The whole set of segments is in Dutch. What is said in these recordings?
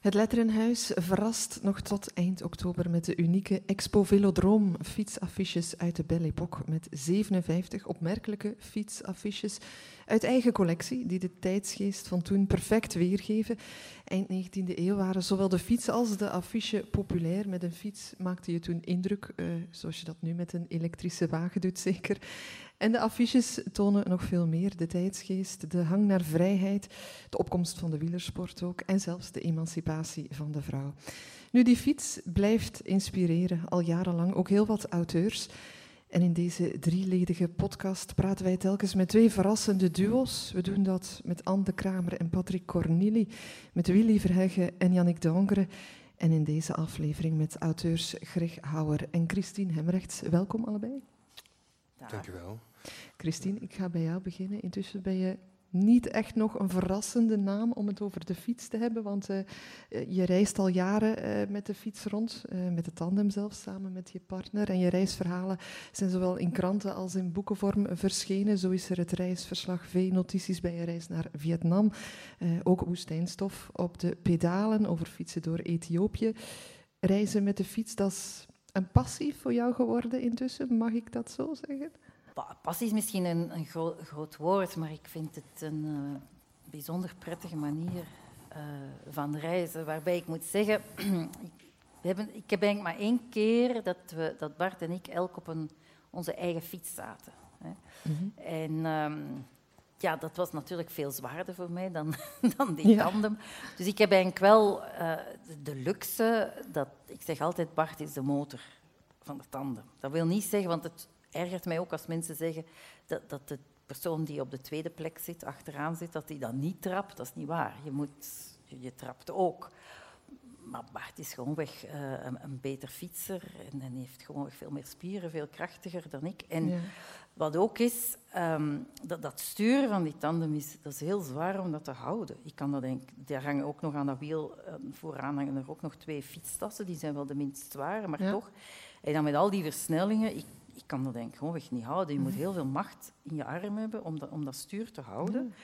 Het Letterenhuis verrast nog tot eind oktober met de unieke Expo Velodroom fietsaffiches uit de Belle Époque met 57 opmerkelijke fietsaffiches uit eigen collectie die de tijdsgeest van toen perfect weergeven. Eind 19e eeuw waren zowel de fiets als de affiche populair. Met een fiets maakte je toen indruk, uh, zoals je dat nu met een elektrische wagen doet zeker. En de affiches tonen nog veel meer. De tijdsgeest, de hang naar vrijheid, de opkomst van de wielersport ook en zelfs de emancipatie van de vrouw. Nu, die fiets blijft inspireren, al jarenlang ook heel wat auteurs. En in deze drieledige podcast praten wij telkens met twee verrassende duo's. We doen dat met Anne de Kramer en Patrick Cornili, met Willy Verheggen en Yannick Dongere. En in deze aflevering met auteurs Greg Houwer en Christine Hemrechts. Welkom allebei. Dank u wel. Christine, ik ga bij jou beginnen. Intussen ben je niet echt nog een verrassende naam om het over de fiets te hebben, want uh, je reist al jaren uh, met de fiets rond, uh, met de tandem zelfs, samen met je partner. En je reisverhalen zijn zowel in kranten als in boekenvorm verschenen. Zo is er het reisverslag V-notities bij je reis naar Vietnam. ook woestijnstof op de pedalen over fietsen door Ethiopië. Reizen met de fiets, dat is een passie voor jou geworden intussen, mag ik dat zo zeggen? Passie is misschien een, een groot woord, maar ik vind het een uh, bijzonder prettige manier uh, van reizen. Waarbij ik moet zeggen, we hebben, ik heb eigenlijk maar één keer dat, we, dat Bart en ik elk op een, onze eigen fiets zaten. Hè. Mm -hmm. En um, ja, dat was natuurlijk veel zwaarder voor mij dan, dan die ja. tandem. Dus ik heb eigenlijk wel uh, de luxe dat ik zeg altijd: Bart is de motor van de tandem. Dat wil niet zeggen, want het ergert mij ook als mensen zeggen dat, dat de persoon die op de tweede plek zit, achteraan zit, dat die dan niet trapt. Dat is niet waar. Je, moet, je trapt ook. Maar Bart is gewoonweg uh, een, een, beter fietser en, en heeft gewoon veel meer spieren, veel krachtiger dan ik. En ja. wat ook is, um, dat, dat sturen van die tandem is, dat is heel zwaar om dat te houden. Ik kan dat denk, daar hangen ook nog aan dat wiel, uh, vooraan hangen er ook nog twee fietstassen, die zijn wel de minst zware, maar ja. toch. En dan met al die versnellingen, ik, ik kan dat denk ik gewoonweg niet houden. Je moet heel veel macht in je arm hebben om dat, om dat stuur te houden.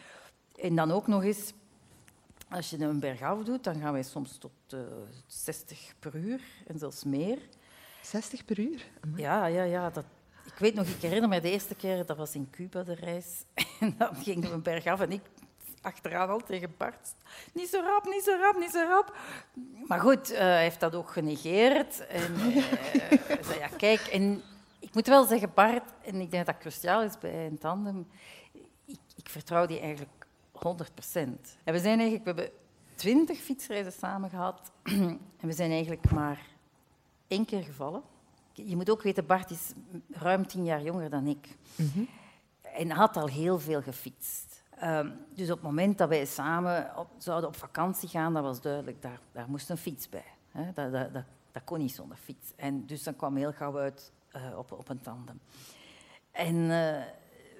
En dan ook nog eens, als je een berg af doet, dan gaan wij soms tot uh, 60 per uur en zelfs meer. 60 per uur? Amai. Ja, ja, ja. Dat, ik weet nog, ik herinner me de eerste keer, dat was in Cuba de reis. En dan gingen we een berg af en ik achteraan al tegen Bart. Niet zo rap, niet zo rap, niet zo rap. Maar goed, uh, hij heeft dat ook genegeerd. En uh, zei, ja, kijk, en moet wel zeggen, Bart, en ik denk dat dat cruciaal is bij een tandem, ik, ik vertrouw die eigenlijk 100 procent. En we zijn eigenlijk, we hebben twintig fietsreizen samen gehad en we zijn eigenlijk maar één keer gevallen. Je moet ook weten, Bart is ruim tien jaar jonger dan ik. Mm -hmm. En had al heel veel gefietst. Um, dus op het moment dat wij samen op, zouden op vakantie gaan, dat was duidelijk, daar, daar moest een fiets bij. Dat, dat, dat, dat kon niet zonder fiets. En dus dan kwam heel gauw uit uh, op, op een tandem. En uh,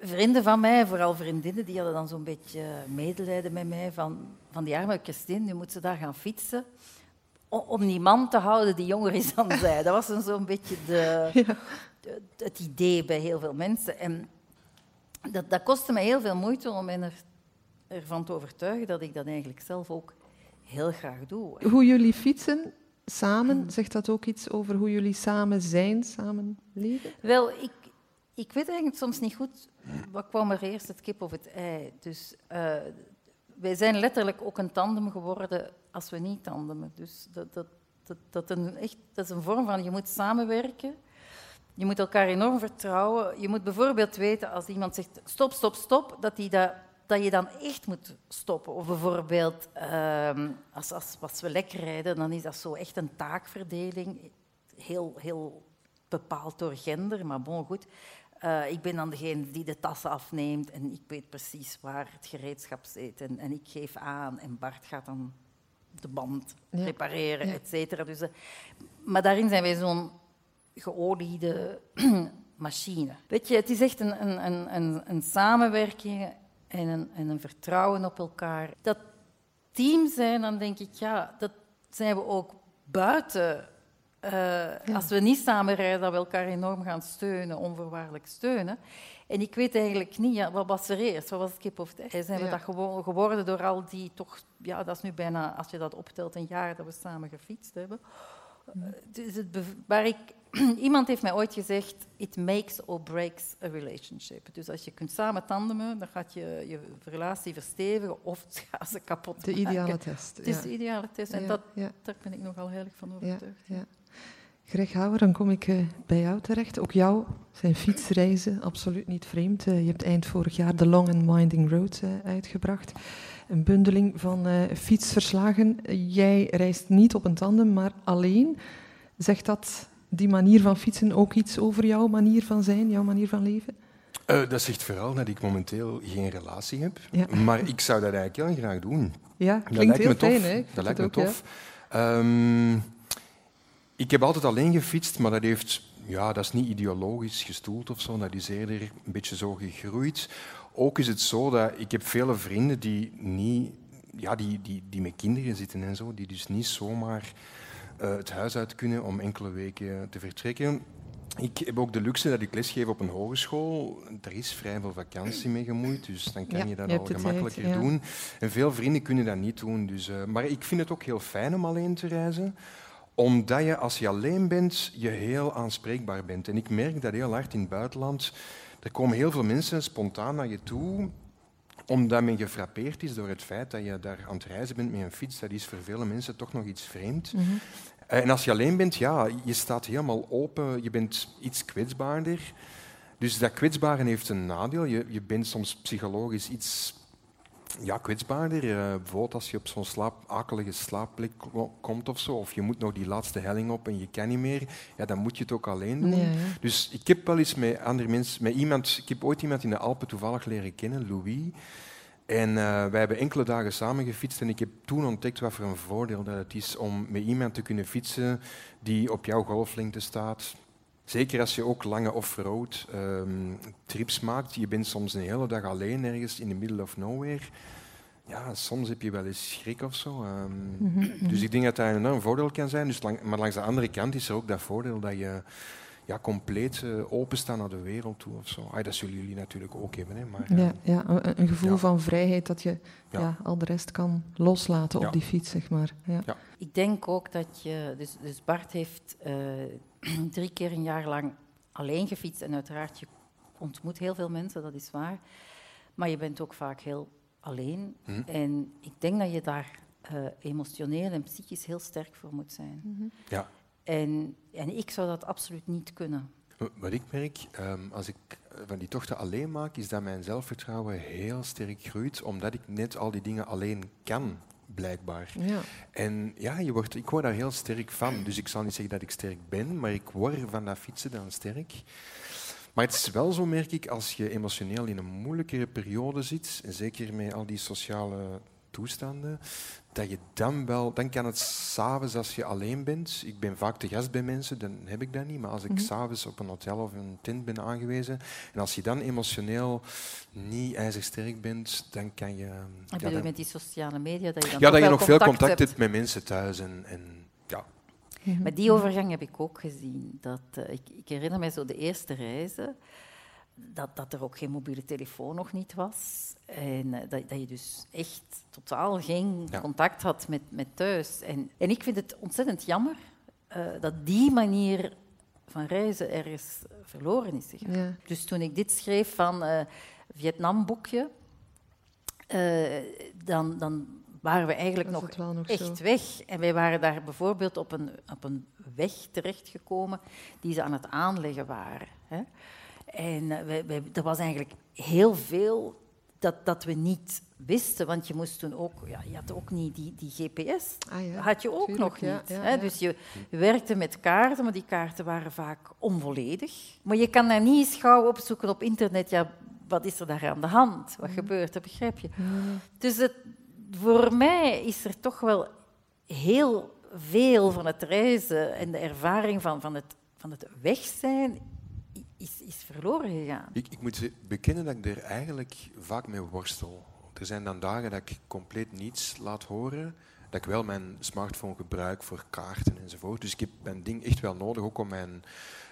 vrienden van mij, vooral vriendinnen, die hadden dan zo'n beetje medelijden met mij van, van die arme Christine, nu moet ze daar gaan fietsen om die man te houden die jonger is dan zij. Dat was zo'n beetje de, ja. de, het idee bij heel veel mensen. En dat, dat kostte me heel veel moeite om er, ervan te overtuigen dat ik dat eigenlijk zelf ook heel graag doe. Hoe jullie fietsen, samen, zegt dat ook iets over hoe jullie samen zijn, samen leven? Wel, ik, ik weet eigenlijk soms niet goed wat kwam er eerst, het kip of het ei. Dus uh, wij zijn letterlijk ook een tandem geworden als we niet tandemen. Dus dat, dat, dat, dat, een, echt, dat is een vorm van je moet samenwerken. Je moet elkaar enorm vertrouwen. Je moet bijvoorbeeld weten als iemand zegt stop, stop, stop, dat hij dat dat je dan echt moet stoppen. Of bijvoorbeeld, uh, als, als, als we lekker rijden, dan is dat zo echt een taakverdeling. Heel, heel bepaald door gender, maar bon, goed. Uh, ik ben dan degene die de tassen afneemt en ik weet precies waar het gereedschap zit. En, en ik geef aan en Bart gaat dan de band ja. repareren, ja. et cetera. Dus, uh, maar daarin zijn wij zo'n geoliede machine. Weet je, het is echt een, een, een, een samenwerking en een, en een vertrouwen op elkaar. Dat team zijn, dan denk ik, ja, dat zijn we ook buiten. Uh, ja. Als we niet samen rijden, dat we elkaar enorm gaan steunen, onvoorwaardelijk steunen. En ik weet eigenlijk niet, ja, wat was er eerst? Wat was het kip of het ei? Zijn we dat geworden door al die toch... Ja, dat is nu bijna, als je dat optelt, een jaar dat we samen gefietst hebben. Dus het waar ik, iemand heeft mij ooit gezegd, it makes or breaks a relationship. Dus als je kunt samen tandemen, dan gaat je, je relatie verstevigen of gaat ze kapot De ideale test. Het is de ideale test en dat, daar ben ik nogal heilig van overtuigd. Ja, Greg Houwer, dan kom ik eh, bij jou terecht. Ook jou zijn fietsreizen absoluut niet vreemd. Eh, je hebt eind vorig jaar The Long and Winding Road eh, uitgebracht. Een bundeling van fietsverslagen. Jij reist niet op een tandem, maar alleen. Zegt dat die manier van fietsen ook iets over jouw manier van zijn, jouw manier van leven? dat zegt vooral dat ik momenteel geen relatie heb. Maar ik zou dat eigenlijk heel graag doen. Ja, klinkt heel fijn, hè? Dat lijkt me tof. Ehm, ik heb altijd alleen gefietst, maar dat, heeft, ja, dat is niet ideologisch gestoeld of zo. Dat is eerder een beetje zo gegroeid. Ook is het zo dat ik heb vele vrienden die, niet, ja, die, die, die met kinderen zitten en zo, die dus niet zomaar het huis uit kunnen om enkele weken te vertrekken. Ik heb ook de luxe dat ik lesgeef op een hogeschool. Er is vrij veel vakantie mee gemoeid, dus dan kan je dat al gemakkelijker doen. En veel vrienden kunnen dat niet doen. Dus, uh, maar ik vind het ook heel fijn om alleen te reizen omdat je als je alleen bent, je heel aanspreekbaar bent. En ik merk dat heel hard in het buitenland. Er komen heel veel mensen spontaan naar je toe, omdat men gefrappeerd is door het feit dat je daar aan het reizen bent met een fiets. Dat is voor vele mensen toch nog iets vreemd. Mhm. En als je alleen bent, ja, je staat helemaal open, je bent iets kwetsbaarder. Dus dat kwetsbare heeft een nadeel. Je, je bent soms psychologisch iets ja, kwetsbaarder. Uh, bijvoorbeeld als je op zo'n slaap, akelige slaapplek komt of zo, of je moet nog die laatste helling op en je kan niet meer, ja, dan moet je het ook alleen doen. Dus ik heb wel eens met andere mensen, met iemand, ik heb ooit iemand in de Alpen toevallig leren kennen, Louis. En uh, wij hebben enkele dagen samen gefietst en ik heb toen ontdekt wat voor een voordeel dat het is om met iemand te kunnen fietsen die op jouw golflengte staat, Zeker als je ook lange off-road um, trips maakt. Je bent soms een hele dag alleen ergens in the middle of nowhere. Ja, soms heb je wel eens schrik of zo. Um, mm -hmm. Dus ik denk dat dat een enorm voordeel kan zijn. Dus lang, maar langs de andere kant is er ook dat voordeel dat je ja, compleet uh, openstaan naar de wereld toe of zo. dat zullen jullie natuurlijk ook hebben. Hè, maar, ja, ja, een gevoel van vrijheid dat je ja. al de rest kan loslaten op die fiets, zeg maar. Ja. Ik denk ook dat je... Dus, dus Bart heeft uh, drie keer een jaar lang alleen gefietst. En uiteraard, je ontmoet heel veel mensen, dat is waar. Maar je bent ook vaak heel alleen. Hm. En ik denk dat je daar uh, emotioneel en psychisch heel sterk voor moet zijn. Mm -hmm. Ja. En, en ik zou dat absoluut niet kunnen. Wat ik merk, um, als ik van die tochten alleen maak, is dat mijn zelfvertrouwen heel sterk groeit, omdat ik net al die dingen alleen kan blijkbaar. Ja. En ja, je wordt, ik word daar heel sterk van. Dus ik zal niet zeggen dat ik sterk ben, maar ik word van dat fietsen dan sterk. Maar het is wel zo, merk ik, als je emotioneel in een moeilijkere periode zit, en zeker met al die sociale toestanden, dat je dan wel, dan kan het s'avonds als je alleen bent. Ik ben vaak te gast bij mensen, dan heb ik dat niet. Maar als ik mm s'avonds op een hotel of een tent ben aangewezen, en als je dan emotioneel niet ijzersterk bent, dan kan je. Heb je met die sociale media dat je dan Ja, dat je nog veel contact hebt. met mensen thuis en, en ja. Maar die overgang heb ik ook gezien. Dat, uh, ik, ik herinner me zo de eerste reizen dat, dat er ook geen mobiele telefoon nog niet was. En eh, dat, dat je dus echt totaal geen contact had met, met thuis. En, en ik vind het ontzettend jammer uh, dat die manier van reizen ergens verloren is. Ja. Dus toen ik dit schreef van uh, Vietnam-boekje, dan, dan waren we eigenlijk nog, nog, echt weg. En wij waren daar bijvoorbeeld op een, op een weg terechtgekomen die ze aan het aanleggen waren. Hè. En uh, er was eigenlijk heel veel dat, dat we niet wisten, want je moest toen ook, ja, je had ook niet die, die GPS, ah, ja. had je ook nog niet. hè? Dus je werkte met kaarten, maar die kaarten waren vaak onvolledig. Maar je kan daar niet eens gauw opzoeken op internet, ja, wat is er daar aan de hand? Wat mhm. gebeurt er, begrijp je? Dus het, voor mij is er toch wel heel veel van het reizen en de ervaring van, van, het, van het weg zijn is, is verloren gegaan. Ik, ik moet bekennen dat ik er eigenlijk vaak mee worstel. Er zijn dan dagen dat ik compleet niets laat horen. dat ik wel mijn smartphone gebruik voor kaarten enzovoort. Dus ik heb mijn ding echt wel nodig, ook om mijn...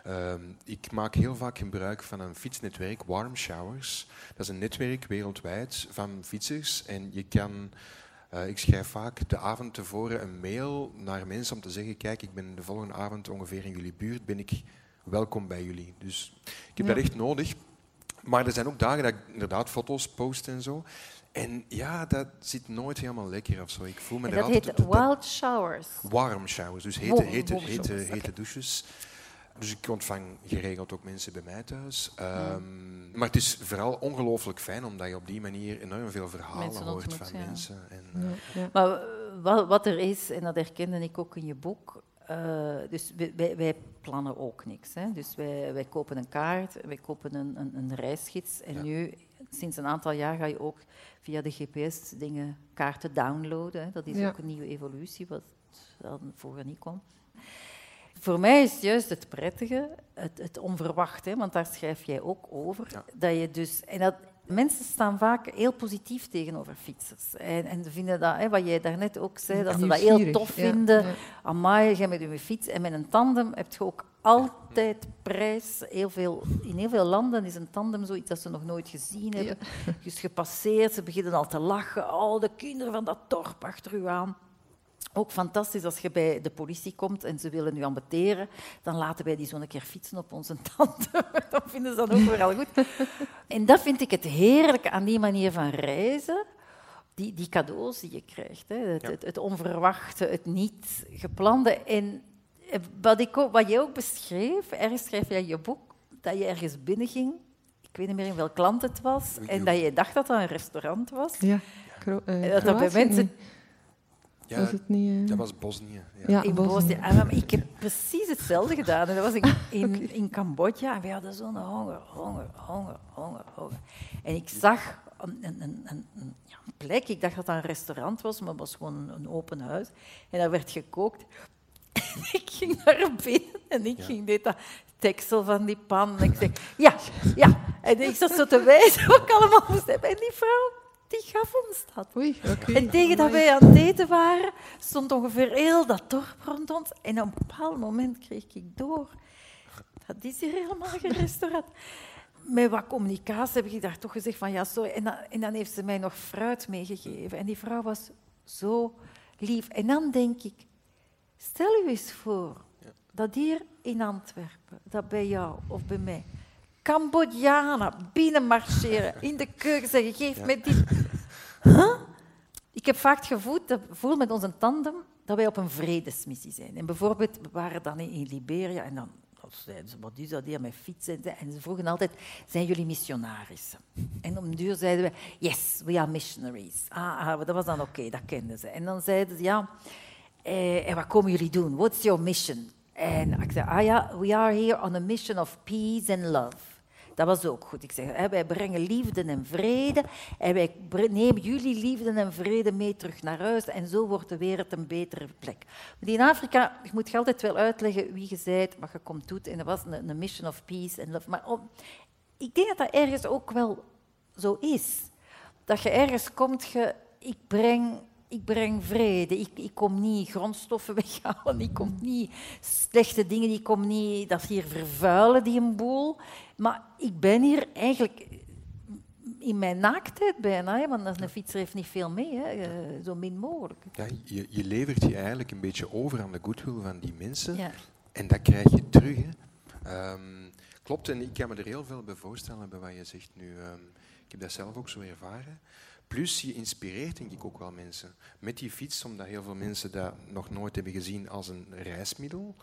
Ehm, ik maak heel vaak gebruik van een fietsnetwerk, Warm Showers. Dat is een netwerk wereldwijd van fietsers. En je kan... Uh, ik schrijf vaak de avond tevoren een mail naar mensen om te zeggen, kijk, ik ben de volgende avond ongeveer in jullie buurt, ben ik welkom bij jullie. Dus ik heb dat echt nodig. Maar er zijn ook dagen dat ik inderdaad foto's post en zo. En ja, dat zit nooit helemaal lekker of zo. Ik voel me en dat heet wild showers. Warm showers, dus hete, hete, hete, hete douches. Dus ik ontvang geregeld ook mensen bij mij thuis. Um, maar het is vooral ongelooflijk fijn, omdat je op die manier enorm veel verhalen hoort van mensen. En, uh, ja. Maar wat, er is, en dat herkende ik ook in je boek, uh, dus wij, wij, plannen ook niks. Hè. Dus wij, wij kopen een kaart, wij kopen een, een, een reisgids. En nu, sinds een aantal jaar, ga je ook via de GPS dingen, kaarten downloaden. Hè. Dat is ook een nieuwe evolutie, wat dan vroeger niet kon. Voor mij is juist het prettige, het, het onverwachte, want daar schrijf jij ook over. Dat je dus, en dat, mensen staan vaak heel positief tegenover fietsers. En, en vinden dat, hè, wat jij daarnet ook zei, dat ze dat heel tof vinden. Ja. Amai, je met je fiets. En met een tandem heb je ook altijd prijs. Heel veel, in heel veel landen is een tandem zoiets dat ze nog nooit gezien hebben. Dus gepasseerd, ze beginnen al te lachen. Oh, de kinderen van dat dorp achter u aan. Ook fantastisch als je bij de politie komt en ze willen u ambeteren, dan laten wij die zo een keer fietsen op onze tanden. dat vinden ze dan ook wel goed. En dat vind ik het heerlijke aan die manier van reizen. Die, die cadeaus die je krijgt. Hè. Het, het, het, onverwachte, het niet geplande. En eh, wat, ik ook, wat je ook beschreef, ergens schrijf je in je boek, dat je ergens binnenging. Ik weet niet meer in welk land het was. En dat je dacht dat dat een restaurant was. Ja, uh, dat dat bij mensen ja, was het niet, uh... Dat was Bosnië. Ja, ja in Bosnië. Ah, ik heb precies hetzelfde gedaan. En dat was in, in, in Cambodja. En we hadden zo'n honger, honger, honger, honger, honger. En ik zag een, een, een, een ja, plek. Ik dacht dat dat een restaurant was, maar het was gewoon een open huis. En daar werd gekookt. En ik ging naar binnen en ik ging dit dat teksel van die pan. En ik zei, ja, ja. En ik zat zo te wijzen wat ik allemaal moest hebben. En die vrouw die gaf ons dat. Oei, En tegen dat wij aan het eten waren, stond ongeveer heel dat dorp rond ons. En op een bepaald moment kreeg ik door. Dat is hier helemaal geen restaurant. Met wat communicatie heb ik daar toch gezegd van ja, sorry. En dan, en dan heeft ze mij nog fruit meegegeven. En die vrouw was zo lief. En dan denk ik, stel u eens voor dat hier in Antwerpen, dat bij jou of bij mij, Cambodjanen binnenmarcheren, in de keuken zeggen, geef me dit. Huh? Ik heb vaak het gevoel met onze tandem dat wij op een vredesmissie zijn. En bijvoorbeeld, we waren dan in Liberia en dan zeiden ze, wat is dat hier met fietsen? En ze vroegen altijd, zijn jullie missionarissen? En om duur zeiden we, yes, we are missionaries. Ah, ah dat was dan oké, dat kenden ze. En dan zeiden ze, ja, eh, en wat komen jullie doen? What's your mission? En ik zei, ah ja, we are here on a mission of peace and love. Dat was ook goed. Ik zeg, wij brengen liefde en vrede en wij nemen jullie liefde en vrede mee terug naar huis en zo wordt de wereld een betere plek. in Afrika, je moet je altijd wel uitleggen wie je bent, wat je komt doet. En dat was een, een mission of peace and love. Maar ik denk dat dat ergens ook wel zo is. Dat je ergens komt, je, ik breng ik breng vrede. Ik, ik, kom niet grondstoffen weghalen. Ik kom niet slechte dingen. Ik kom niet dat hier vervuilen, die een boel. Maar ik ben hier eigenlijk in mijn naaktheid bijna. want een fietser heeft niet veel mee. Hè, eh, zo min mogelijk. Ja, je, je, levert je eigenlijk een beetje over aan de goodwill van die mensen. Ja. En dat krijg je terug. Hè. Um, klopt, en ik kan me er heel veel bij voorstellen bij wat je zegt nu. Um, ik heb dat zelf ook zo ervaren. Plus, je inspireert denk ik ook wel mensen. Met die fiets, omdat heel veel mensen dat nog nooit hebben gezien als een reismiddel,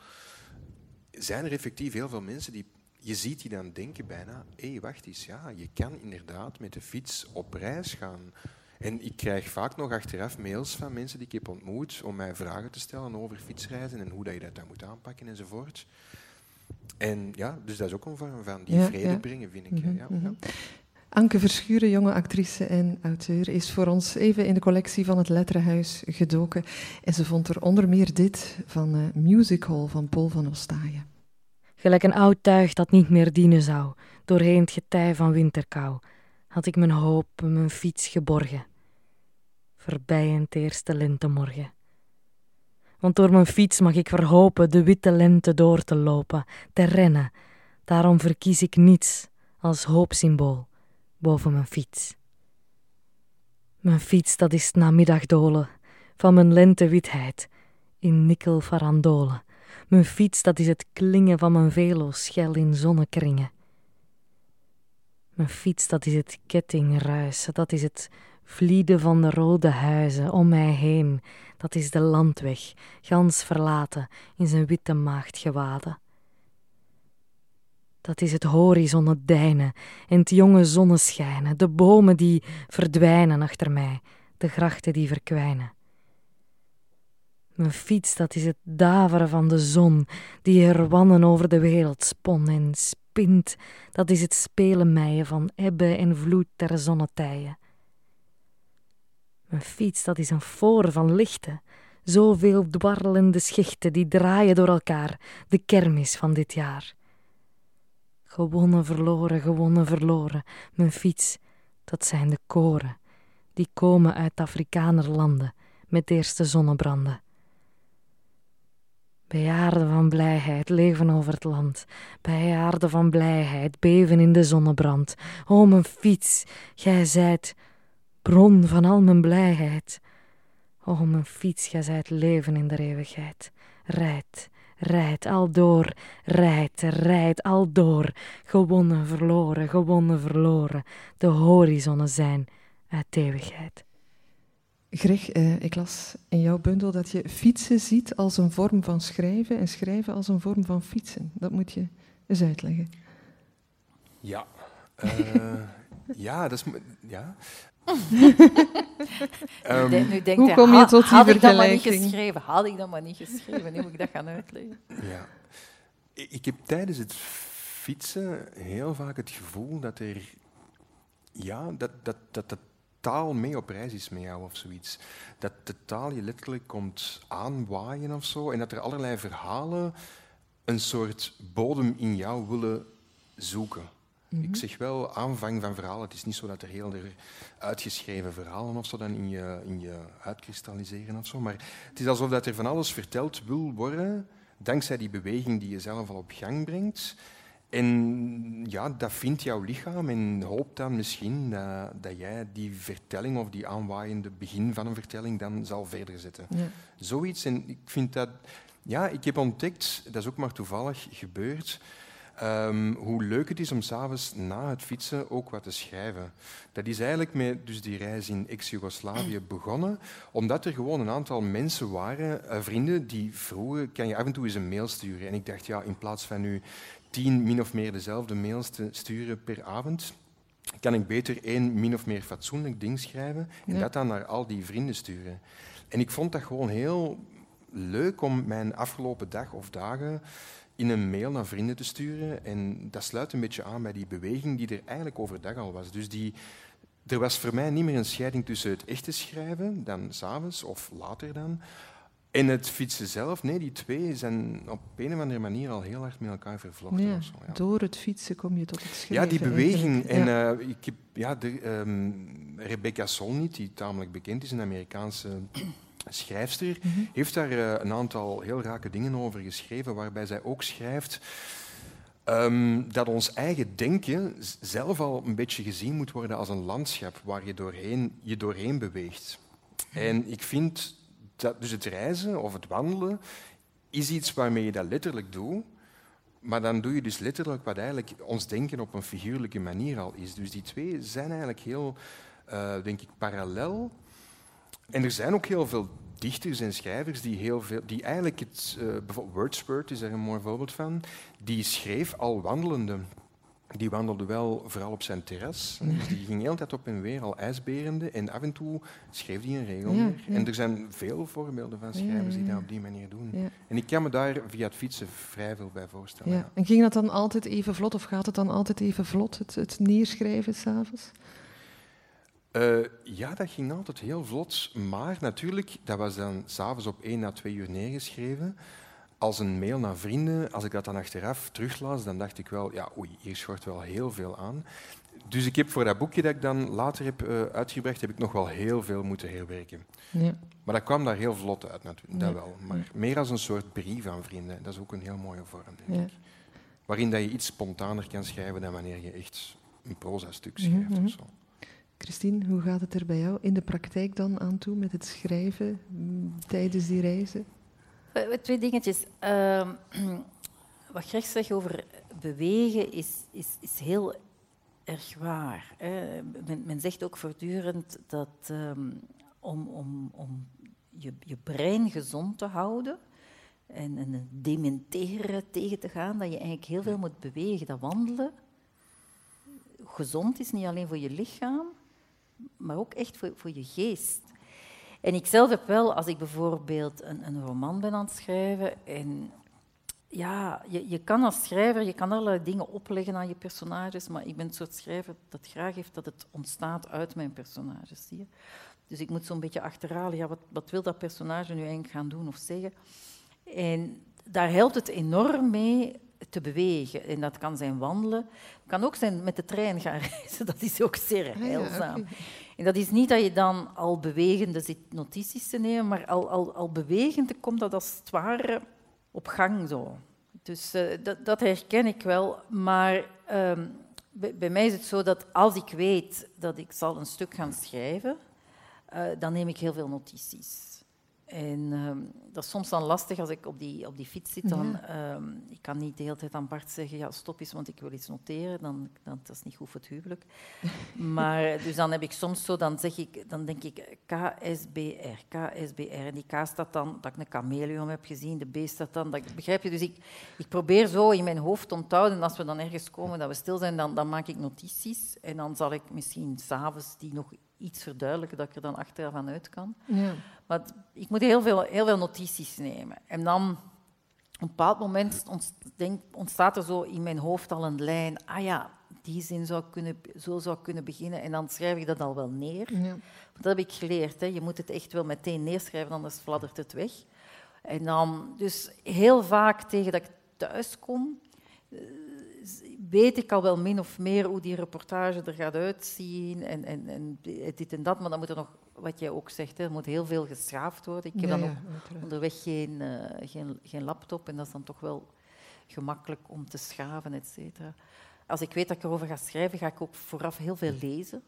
zijn er effectief heel veel mensen die, je ziet die dan denken bijna, hé, hey, wacht eens, ja, je kan inderdaad met de fiets op reis gaan. En ik krijg vaak nog achteraf mails van mensen die ik heb ontmoet om mij vragen te stellen over fietsreizen en hoe dat je dat dan moet aanpakken enzovoort. En ja, dus dat is ook een vorm van die vrede brengen, vind ik. Mhm, ja, ja. Mhm. Anke Verschuren, jonge actrice en auteur, is voor ons even in de collectie van het Letterenhuis gedoken. En ze vond er onder meer dit van uh, Music Hall van Paul van Ostaaien. Gelijk een oud tuig dat niet meer dienen zou, doorheen het getij van winterkou, had ik mijn hoop en mijn fiets geborgen. Voorbij het eerste lentemorgen, Want door mijn fiets mag ik verhopen de witte lente door te lopen, te rennen. Daarom verkies ik niets als hoopsymbool boven mijn fiets. Mijn fiets, dat is namiddagdolen van mijn lentewitheid in nikkelfarandolen. Mijn fiets, dat is het klingen van mijn velo schel in zonnekringen. Mijn fiets, dat is het kettingruisen, dat is het vlieden van de rode huizen om mij heen. Dat is de landweg, gans verlaten in zijn witte maagd gewaden. Dat is het horizon, het dijnen en het jonge zonneschijnen, de bomen die verdwijnen achter mij, de grachten die verkwijnen. Mijn fiets, dat is het daveren van de zon, die er wannen over de wereld spon en spint. Dat is het spelen meien van ebbe en vloed ter zonnetijen. Mijn fiets, dat is een voor van lichten, zoveel dwarrelende schichten die draaien door elkaar, de kermis van dit jaar. Gewonnen, verloren, gewonnen, verloren. Mijn fiets, dat zijn de koren, die komen uit Afrikaner landen met eerste zonnebranden. Bejaarden van blijheid leven over het land. Bejaarden van blijheid beven in de zonnebrand. O, mijn fiets, gij zijt bron van al mijn blijheid. O, mijn fiets, gij zijt leven in de eeuwigheid. Rijd, rijd al door, rijd, rijd al door. Gewonnen, verloren, gewonnen, verloren. De horizonnen zijn uit eeuwigheid. Greg, eh, ik las in jouw bundel dat je fietsen ziet als een vorm van schrijven en schrijven als een vorm van fietsen. Dat moet je eens uitleggen. Ja. Uh, ja, dat is... Ja. um, nu denkt hoe hij, kom je tot die had ik dat maar niet vergelijking? geschreven? Had ik dat maar niet geschreven? Nu moet ik dat gaan uitleggen. Ja. Ik heb tijdens het fietsen heel vaak het gevoel dat er... Ja, dat, dat, dat de taal mee op reis is met jou of zoiets. Dat de taal je letterlijk komt aanwaaien of zo. En dat er allerlei verhalen een soort bodem in jou willen zoeken. Ik zeg wel aanvang van verhalen. Het is niet zo dat er heel er uitgeschreven verhalen of zo dan in je, in je uitkristalliseren of zo. Maar het is alsof dat er van alles verteld wil worden dankzij die beweging die je zelf al op gang brengt. En ja, dat vindt jouw lichaam en hoopt dan misschien dat, dat jij die vertelling of die aanwaaiende begin van een vertelling dan zal verder zetten. Ja. Zoiets. En ik vind dat... Ja, ik heb ontdekt, dat is ook maar toevallig gebeurd, ehm, hoe leuk het is om s'avonds na het fietsen ook wat te schrijven. Dat is eigenlijk met dus die reis in ex-Jugoslavië begonnen, omdat er gewoon een aantal mensen waren, eh, vrienden, die vroegen, kan je af en toe eens een mail sturen? En ik dacht, ja, in plaats van nu tien min of meer dezelfde mails te sturen per avond, kan ik beter één min of meer fatsoenlijk ding schrijven en Ja. dat dan naar al die vrienden sturen. En ik vond dat gewoon heel leuk om mijn afgelopen dag of dagen in een mail naar vrienden te sturen. En dat sluit een beetje aan bij die beweging die er eigenlijk overdag al was. Dus die, er was voor mij niet meer een scheiding tussen het echte schrijven, dan s'avonds of later dan, en het fietsen zelf. Nee, die twee zijn op een of andere manier al heel hard met elkaar vervlochten. Ja, zo, ja. Door het fietsen kom je tot het schrijven. Ja, die beweging. En Ja. eh, ik heb, ja, de, ehm, Rebecca Solnit, die tamelijk bekend is, een Amerikaanse schrijfster, Mhm. heeft daar eh, een aantal heel rake dingen over geschreven, waarbij zij ook schrijft ehm, dat ons eigen denken zelf al een beetje gezien moet worden als een landschap waar je doorheen, je doorheen beweegt. En ik vind dat dus het reizen of het wandelen is iets waarmee je dat letterlijk doet, maar dan doe je dus letterlijk wat eigenlijk ons denken op een figuurlijke manier al is. Dus die twee zijn eigenlijk heel, eh, denk ik, parallel. En er zijn ook heel veel dichters en schrijvers die, heel veel, die eigenlijk het... eh, bijvoorbeeld Wordsworth is daar een mooi voorbeeld van. Die schreef al wandelende. Die wandelde wel vooral op zijn terras. Dus die ging de hele tijd op en weer, al ijsberende. En af en toe schreef hij een regel Ja. En er zijn veel voorbeelden van schrijvers die dat op die manier doen. En ik kan me daar via het fietsen vrij veel bij voorstellen. En ging dat dan altijd even vlot, of gaat het dan altijd even vlot, het, het neerschrijven s'avonds? Eh, ja, dat ging altijd heel vlot. Maar natuurlijk, dat was dan s'avonds op 1 à 2 uur neergeschreven. Als een mail naar vrienden, als ik dat dan achteraf teruglas, dan dacht ik wel, ja, oei, hier schort wel heel veel aan. Dus ik heb voor dat boekje dat ik dan later heb uh, uitgebracht, heb ik nog wel heel veel moeten herwerken. Ja. Maar dat kwam daar heel vlot uit, natuurlijk. Dat wel. Maar meer als een soort brief aan vrienden. Dat is ook een heel mooie vorm, denk ik. Waarin dat je iets spontaner kan schrijven dan wanneer je echt een proza-stuk mhm, schrijft mm of zo. Christine, hoe gaat het er bij jou in de praktijk dan aan toe met het schrijven mm, tijdens die reizen? Eh, twee dingetjes. Uh, wat Greg zegt over bewegen is, is, is heel erg waar. Hè. Men, men, zegt ook voortdurend dat um, om, om, om je, je brein gezond te houden en, en dementeren tegen te gaan, dat je eigenlijk heel veel moet bewegen. Dat wandelen gezond is, niet alleen voor je lichaam, maar ook echt voor, voor je geest. En ik zelf heb wel, als ik bijvoorbeeld een, een roman ben aan het schrijven en ja, je, je kan als schrijver je kan allerlei dingen opleggen aan je personages, maar ik ben het soort schrijver dat graag heeft dat het ontstaat uit mijn personages. Zie je? Dus ik moet zo'n beetje achterhalen, ja, wat, wat wil dat personage nu eigenlijk gaan doen of zeggen? En daar helpt het enorm mee te bewegen. En dat kan zijn wandelen, het kan ook zijn met de trein gaan reizen, dat is ook zeer ah heilzaam. En dat is niet dat je dan al bewegende zit notities te nemen, maar al, al, al bewegende komt dat als het ware op gang zo. Dus uh, dat, dat, herken ik wel. Maar um, bij, mij is het zo dat als ik weet dat ik zal een stuk gaan schrijven, uh, dan neem ik heel veel notities. En um, dat is soms dan lastig als ik op die, op die fiets zit. Dan, ja. um, ik kan niet de hele tijd aan Bart zeggen, ja, stop eens, want ik wil iets noteren. Dan, dan, dat is niet goed voor het huwelijk. maar dus dan heb ik soms zo, dan, zeg ik, dan denk ik KSBR, KSBR. En die K staat dan, dat ik een chameleon heb gezien, de B staat dan, dat, begrijp je? Dus ik, ik probeer zo in mijn hoofd te onthouden. En als we dan ergens komen dat we stil zijn, dan, dan maak ik notities. En dan zal ik misschien s'avonds die nog iets verduidelijken, dat ik er dan achteraf aan uit kan. Ja. Maar ik moet heel veel, heel veel notities nemen. En dan, op een bepaald moment ontstaat er zo in mijn hoofd al een lijn. Ah ja, die zin zou kunnen, zo zou kunnen beginnen. En dan schrijf ik dat al wel neer. Ja. Dat heb ik geleerd. Hè. Je moet het echt wel meteen neerschrijven, anders fladdert het weg. En dan, dus heel vaak tegen dat ik thuis kom, weet ik al wel min of meer hoe die reportage er gaat uitzien en, en, en dit en dat, maar dan moet er nog, wat jij ook zegt, hè, er moet heel veel geschaafd worden. Ik heb dan ook onderweg geen, uh, geen, geen laptop en dat is dan toch wel gemakkelijk om te schaven, et cetera. Als ik weet dat ik erover ga schrijven, ga ik ook vooraf heel veel lezen.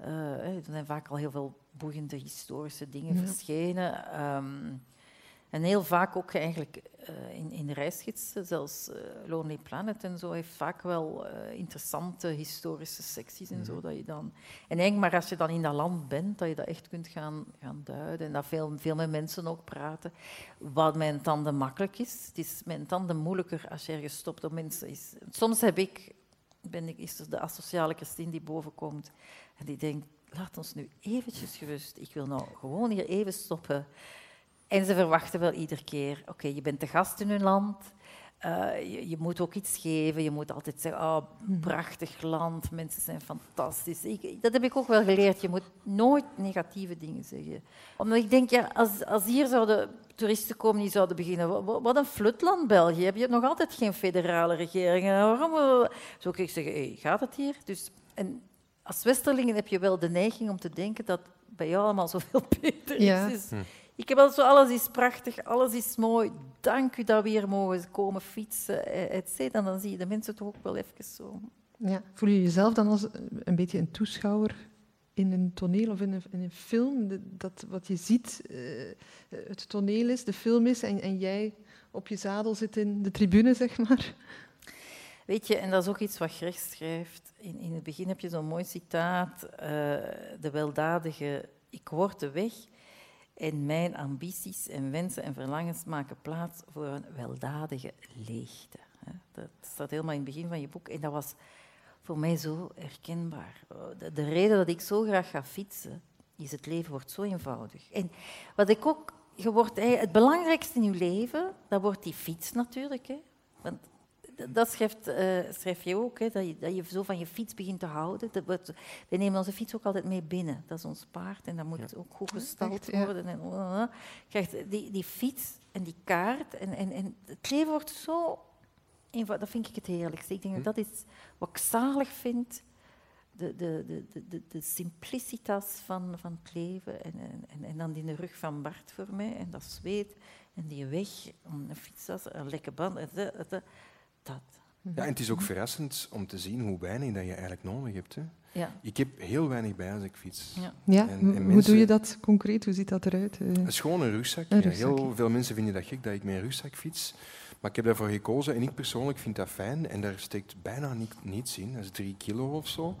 Uh, er zijn vaak al heel veel boeiende historische dingen verschenen. Um, en heel vaak ook eigenlijk uh, in, in reisgidsen, zelfs uh, Lonely Planet en zo, heeft vaak wel uh, interessante historische secties en zo. Mhm. Dat je dan, en eigenlijk maar als je dan in dat land bent, dat je dat echt kunt gaan, gaan duiden. En dat veel, veel met mensen ook praten. Wat mijn tanden makkelijk is. Het is mijn tanden moeilijker als je ergens stopt op mensen. Is, soms heb ik, ben ik, is er de asociale Christine die bovenkomt en die denkt, laat ons nu eventjes gerust. Ik wil nou gewoon hier even stoppen. En ze verwachten wel iedere keer, oké, je bent de gast in hun land, uh, je, je, moet ook iets geven, je moet altijd zeggen, oh, prachtig land, mensen zijn fantastisch. Ik, dat heb ik ook wel geleerd, je moet nooit negatieve dingen zeggen. Omdat ik denk, ja, als, als hier zouden toeristen komen die zouden beginnen, wat, wat een flutland België, heb je nog altijd geen federale regering. Waarom zou ik zeggen, hey, gaat het hier? Dus, en als Westerlingen heb je wel de neiging om te denken dat bij jou allemaal zoveel beter is. Ja. Ik heb altijd zo, alles is prachtig, alles is mooi. Dank u dat we hier mogen komen fietsen, et cetera. Dan zie je de mensen toch ook wel even zo. Ja. Voel je jezelf dan als een beetje een toeschouwer in een toneel of in een, in een film? Dat wat je ziet, uh, het toneel is, de film is, en, en jij op je zadel zit in de tribune, zeg maar? Weet je, en dat is ook iets wat Greg schrijft. In, in het begin heb je zo'n mooi citaat. Uh, de weldadige, ik word de weg en mijn ambities en wensen en verlangens maken plaats voor een weldadige leegte. Dat staat helemaal in het begin van je boek. En dat was voor mij zo herkenbaar. De reden dat ik zo graag ga fietsen, is het leven wordt zo eenvoudig. En wat ik ook, je wordt, het belangrijkste in je leven, dat wordt die fiets natuurlijk. Hè. Want dat schrijft, uh, schrijf je ook, hè, dat, je, dat je zo van je fiets begint te houden. Dat wordt, wij nemen onze fiets ook altijd mee binnen. Dat is ons paard en dat moet ook goed gestald worden. En, uh, krijgt die, die fiets en die kaart. En, en, en het leven wordt zo eenvoudig. Dat vind ik het heerlijkste. Ik denk dat hm. dat is wat ik zalig vind de, de, de, de, de simplicitas van, van het leven. En, en, en dan die rug van Bart voor mij en dat zweet en die weg, een fietstas, een lekke band. Dat. Ja, en het is ook verrassend om te zien hoe weinig dat je eigenlijk nodig hebt. Hè. Ja. Ik heb heel weinig bij als ik fiets. Ja, ja hoe doe je dat concreet? Hoe ziet dat eruit? Het is gewoon een rugzak. Ja, heel veel mensen vinden dat gek dat ik met een rugzak fiets. Maar ik heb daarvoor gekozen en ik persoonlijk vind dat fijn. En daar steekt bijna niets in. Dat is drie kilo of zo.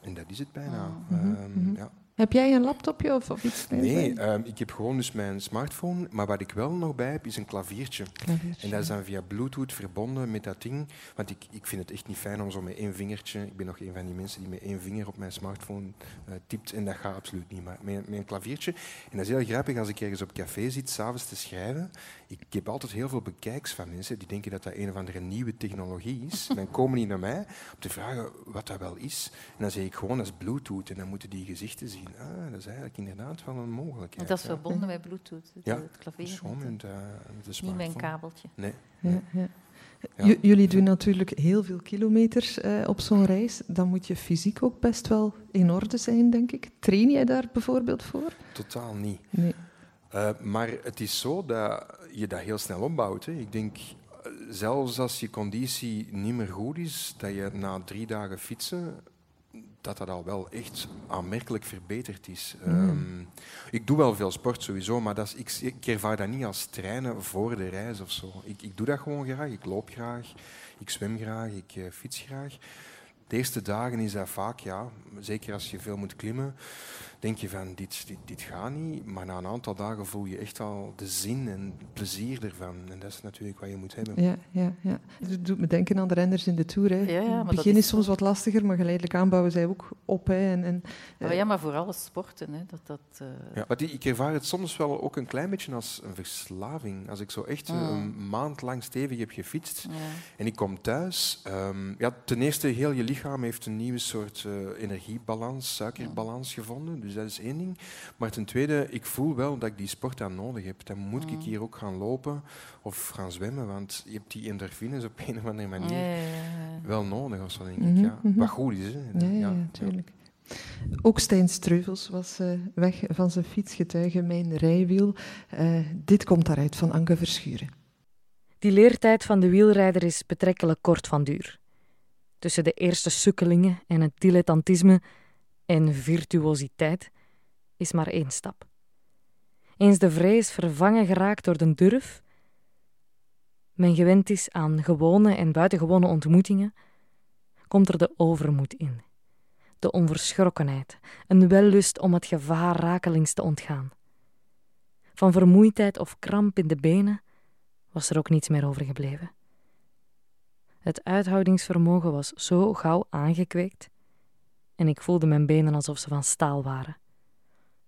En dat is het bijna. Oh. Um, ja. Heb jij een laptopje of, of iets? Nee, um, ik heb gewoon dus mijn smartphone. Maar wat ik wel nog bij heb, is een klaviertje. klaviertje. En dat is dan via Bluetooth verbonden met dat ding. Want ik, ik vind het echt niet fijn om zo met één vingertje... Ik ben nog een van die mensen die met één vinger op mijn smartphone uh, typt. En dat gaat absoluut niet. Maar met, met, een klaviertje. En dat is heel grappig als ik ergens op café zit, s'avonds te schrijven. Ik, ik, heb altijd heel veel bekijks van mensen die denken dat dat een of andere nieuwe technologie is. En dan komen die naar mij om te vragen wat dat wel is. En dan zeg ik gewoon, dat is Bluetooth. En dan moeten die gezichten zien ah, dat is eigenlijk inderdaad wel een mogelijkheid. Dat is verbonden met Bluetooth, het, ja, het klavier. Gewoon met, uh, met Niet met een kabeltje. Nee. Ja, ja. Ja. Jullie doen natuurlijk heel veel kilometers uh, op zo'n reis. Dan moet je fysiek ook best wel in orde zijn, denk ik. Train jij daar bijvoorbeeld voor? Totaal niet. Nee. Uh, maar het is zo dat je dat heel snel opbouwt. Hè. Ik denk, zelfs als je conditie niet meer goed is, dat je na drie dagen fietsen dat dat al wel echt aanmerkelijk verbeterd is. Mm. Um, ik doe wel veel sport sowieso, maar dat is, ik, ik, ervaar dat niet als trainen voor de reis of zo. Ik, ik doe dat gewoon graag. Ik loop graag, ik zwem graag, ik uh, fiets graag. De eerste dagen is dat vaak, ja, zeker als je veel moet klimmen, denk je van dit, dit, dit gaat niet. Maar na een aantal dagen voel je echt al de zin en plezier ervan. En dat is natuurlijk wat je moet hebben. Ja, ja, ja. Het doet me denken aan de renners in de Tour. Hè. Ja, ja, het begin is, soms wat lastiger, maar geleidelijk aanbouwen zij ook op. Hè. En, en, uh, ja, maar vooral sporten. Hè. Dat, dat, uh... ja, maar die, ik ervaar het soms wel ook een klein beetje als een verslaving. Als ik zo echt mm. een maand lang stevig heb gefietst ja. en ik kom thuis. Um, ja, ten eerste, heel je lichaam heeft een nieuwe soort uh, energiebalans, suikerbalans gevonden. Dus dat is één ding. Maar ten tweede, ik voel wel dat ik die sport aan nodig heb. Dan moet ik hier ook gaan lopen of gaan zwemmen, want je hebt die endorfines op een of andere manier ja, ja, ja. wel nodig, of zo, denk ik. Ja. Wat goed is, hè. Ja, ja, natuurlijk. Ook Stijn Streuvels was uh, weg van zijn fietsgetuige, mijn rijwiel. Uh, dit komt daaruit van Anke Verschuren. Die leertijd van de wielrijder is betrekkelijk kort van duur. Tussen de eerste sukkelingen en het dilettantisme en virtuositeit is maar één stap. Eens de vrees vervangen geraakt door de durf, men gewend is aan gewone en buitengewone ontmoetingen, komt er de overmoed in, de onverschrokkenheid, een wellust om het gevaar rakelings te ontgaan. Van vermoeidheid of kramp in de benen was er ook niets meer overgebleven. Het uithoudingsvermogen was zo gauw aangekweekt en ik voelde mijn benen alsof ze van staal waren.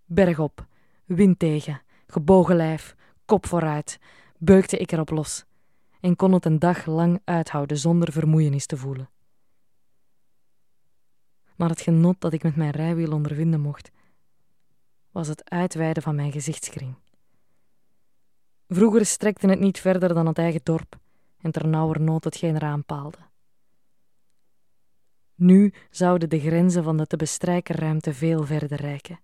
Bergop, wind tegen, gebogen lijf, kop vooruit, beukte ik erop los en kon het een dag lang uithouden zonder vermoeienis te voelen. Maar het genot dat ik met mijn rijwiel ondervinden mocht, was het uitweiden van mijn gezichtskring. Vroeger strekte het niet verder dan het eigen dorp en ternauwernood hetgeen eraan paalde. Nu zouden de grenzen van de te bestrijken ruimte veel verder reiken.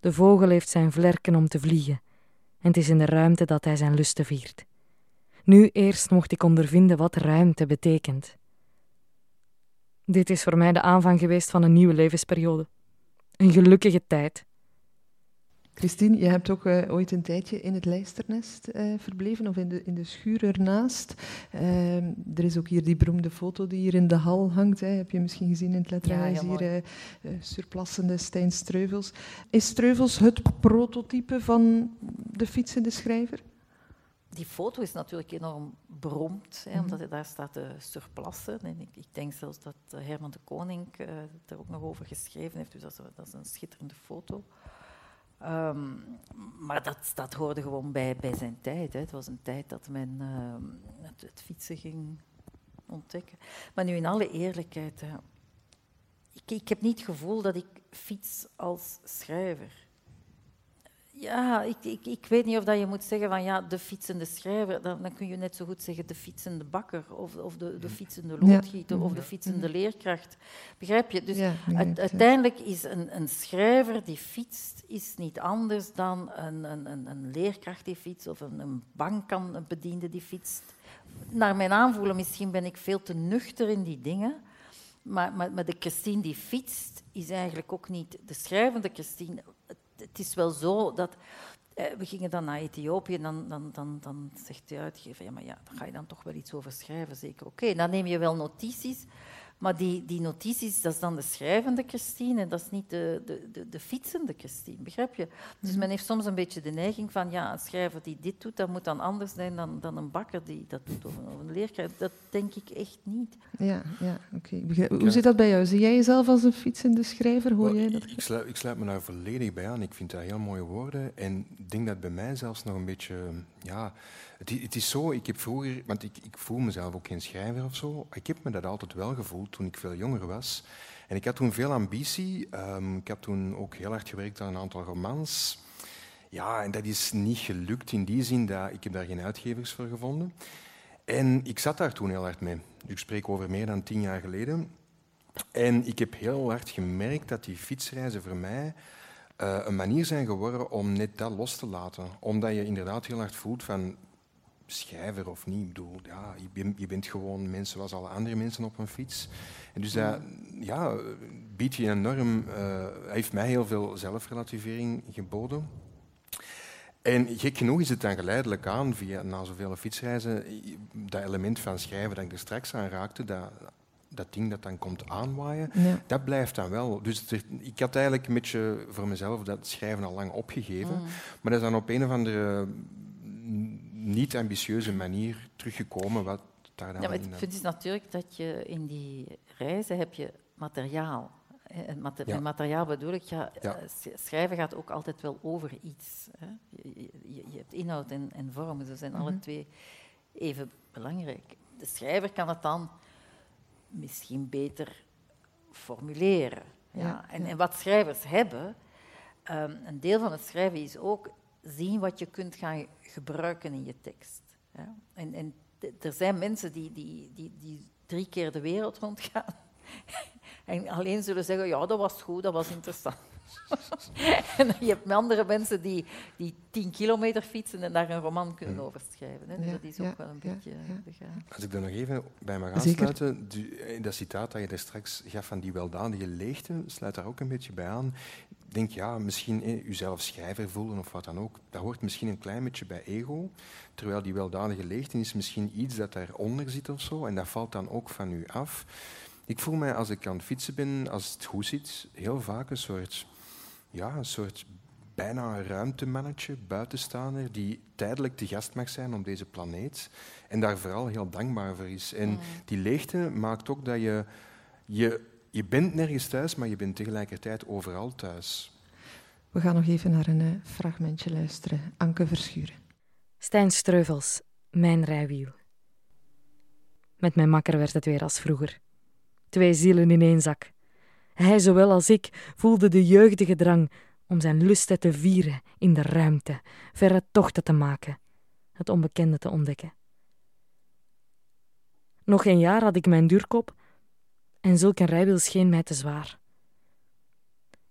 De vogel heeft zijn vlerken om te vliegen, en het is in de ruimte dat hij zijn lusten viert. Nu eerst mocht ik ondervinden wat ruimte betekent. Dit is voor mij de aanvang geweest van een nieuwe levensperiode. Een gelukkige tijd. Christine, je hebt ook uh, ooit een tijdje in het lijsternest uh, verbleven, of in de, in de schuur ernaast. Uh, er is ook hier die beroemde foto die hier in de hal hangt. Hè. Heb je misschien gezien in het letterhuis ja, hier, surplassende Stijn Streuvels. Is Streuvels het prototype van de fietsende schrijver? Die foto is natuurlijk enorm beroemd, hè, mm -hmm. omdat daar staat de surplassen. En ik, ik, denk zelfs dat Herman de Koning er ook nog over geschreven heeft, dus dat is, dat is een schitterende foto. Um, maar dat, dat hoorde gewoon bij, bij zijn tijd. Hè. Het was een tijd dat men uh, het, fietsen ging ontdekken. Maar nu in alle eerlijkheid, ik, ik heb niet het gevoel dat ik fiets als schrijver. Ja, ik, ik, ik weet niet of dat je moet zeggen van ja, de fietsende schrijver. Dan, dan kun je net zo goed zeggen de fietsende bakker of, of de, de fietsende loodgieter of de fietsende leerkracht. Begrijp je? Dus uiteindelijk is een, een schrijver die fietst is niet anders dan een, een, een leerkracht die fietst of een, een bankbediende die fietst. Naar mijn aanvoelen, misschien ben ik veel te nuchter in die dingen. Maar, maar, maar de Christine die fietst is eigenlijk ook niet de schrijvende Christine het is wel zo dat eh, we gingen dan naar Ethiopië en dan, dan, dan, dan zegt de uitgever, ja, maar ja, daar ga je dan toch wel iets over schrijven, zeker. Oké, dan neem je wel notities, maar die, die notities, dat is dan de schrijvende Christine en dat is niet de, de, de, de fietsende Christine, begrijp je? Dus mhm. men heeft soms een beetje de neiging van, ja, een schrijver die dit doet, dat moet dan anders zijn dan, dan een bakker die dat doet, of een, of een leerkracht. Dat denk ik echt niet. Ja, ja oké. Hoe zit dat bij jou? Zie jij jezelf als een fietsende schrijver? Hoor jij dat? Ik sluit, ik sluit me daar volledig bij aan. Ik vind dat heel mooie woorden. En ik denk dat bij mij zelfs nog een beetje... Ja, het, het, is zo, ik heb vroeger, want ik, voel mezelf ook geen schrijver of zo. Ik heb me dat altijd wel gevoeld toen ik veel jonger was. En ik had toen veel ambitie. Um, ik heb toen ook heel hard gewerkt aan een aantal romans. Ja, en dat is niet gelukt in die zin dat ik heb daar geen uitgevers voor gevonden. En ik zat daar toen heel hard mee. Ik spreek over meer dan tien jaar geleden. En ik heb heel hard gemerkt dat die fietsreizen voor mij uh, een manier zijn geworden om net dat los te laten. Omdat je inderdaad heel hard voelt van schrijver of niet. Ik bedoel, ja, je, bent gewoon mensen zoals alle andere mensen op een fiets. En dus dat ja, biedt je enorm, uh, heeft mij heel veel zelfrelativering geboden. En gek genoeg is het dan geleidelijk aan, via, na zoveel fietsreizen, dat element van schrijven dat ik er straks aan raakte, dat, dat ding dat dan komt aanwaaien, dat blijft dan wel. Dus ik had eigenlijk een beetje voor mezelf dat schrijven al lang opgegeven. Mm. Maar dat is dan op een of andere niet-ambitieuze manier teruggekomen. Wat daar dan ja, maar het punt is natuurlijk dat je in die reizen heb je materiaal. En materiaal bedoel ik, ja, eh, schrijven gaat ook altijd wel over iets. Hè. Je, je, je, hebt inhoud en, en vorm, ze zijn alle mhm. twee even belangrijk. De schrijver kan het dan misschien beter formuleren. Ja. En, en wat schrijvers hebben, um, een deel van het schrijven is ook zien wat je kunt gaan gebruiken in je tekst. En, en er zijn mensen die, die, die, die drie keer de wereld rondgaan en alleen zullen zeggen, ja, dat was goed, dat was interessant. en je hebt andere mensen die, die tien kilometer fietsen en daar een roman kunnen over schrijven. Hè. Dus dat is ook wel een beetje begaan. Als ik er nog even bij mag aansluiten, in dat citaat dat je daar straks gaf van die weldadige leegte, sluit daar ook een beetje bij aan. Ik denk, ja, misschien eh, uzelf schrijver voelen of wat dan ook, dat hoort misschien een klein beetje bij ego, terwijl die weldadige leegte is misschien iets dat daaronder zit of zo, en dat valt dan ook van u af. Ik voel mij als ik aan het fietsen ben, als het goed zit, heel vaak een soort ja, een soort bijna een ruimtemannetje, buitenstaander, die tijdelijk te gast mag zijn op deze planeet en daar vooral heel dankbaar voor is. En mm. die leegte maakt ook dat je, je, je bent nergens thuis, maar je bent tegelijkertijd overal thuis. We gaan nog even naar een uh, fragmentje luisteren. Anke Verschuren. Stijn Streuvels, mijn rijwiel. Met mijn makker werd het weer als vroeger. Twee zielen in één zak. Hij, zowel als ik, voelde de jeugdige drang om zijn lusten te vieren in de ruimte, verre tochten te maken, het onbekende te ontdekken. Nog een jaar had ik mijn duurkop en zulk een rijwiel scheen mij te zwaar.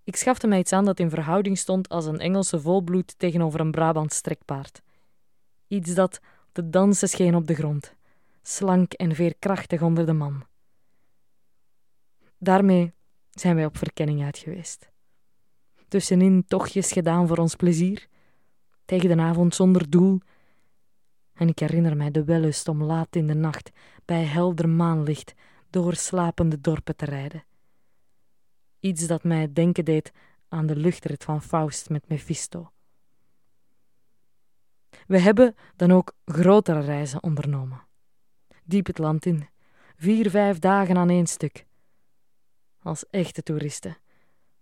Ik schafte mij iets aan dat in verhouding stond als een Engelse volbloed tegenover een Brabant strekpaard. Iets dat te dansen scheen op de grond, slank en veerkrachtig onder de man. Daarmee zijn wij op verkenning uit geweest. Tussenin tochtjes gedaan voor ons plezier, tegen de avond zonder doel. En ik herinner mij de wellust om laat in de nacht, bij helder maanlicht, door slapende dorpen te rijden. Iets dat mij denken deed aan de luchtrit van Faust met Mephisto. We hebben dan ook grotere reizen ondernomen. Diep het land in, vier, vijf dagen aan één stuk als echte toeristen,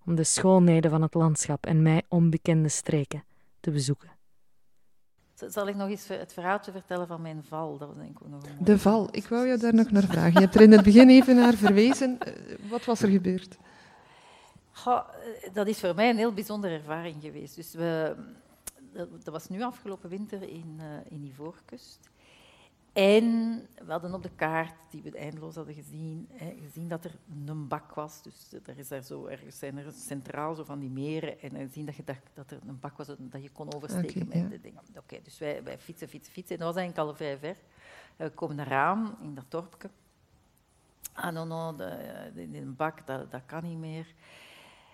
om de schoonheden van het landschap en mij onbekende streken te bezoeken. Zal ik nog eens het verhaaltje vertellen van mijn val? Dat denk ik nog de val, ik wou je daar nog naar vragen. Je hebt er in het begin even naar verwezen. Eh, wat was er gebeurd? Goh, eh, dat is voor mij een heel bijzondere ervaring geweest. Dus we, dat, was nu afgelopen winter in, uh, in Ivoorkust. En we hadden op de kaart, die we eindeloos hadden gezien, gezien dat er een bak was. Dus er is daar zo ergens zijn er centraal zo van die meren. En gezien dat, je, dat, dat er een bak was dat je kon oversteken met de dingen. Oké, dus wij, wij fietsen, fietsen, fietsen. En dat was eigenlijk al vrij ver. we komen eraan in dat dorpje. Ah, no, no, de, de, de bak, dat, dat kan niet meer.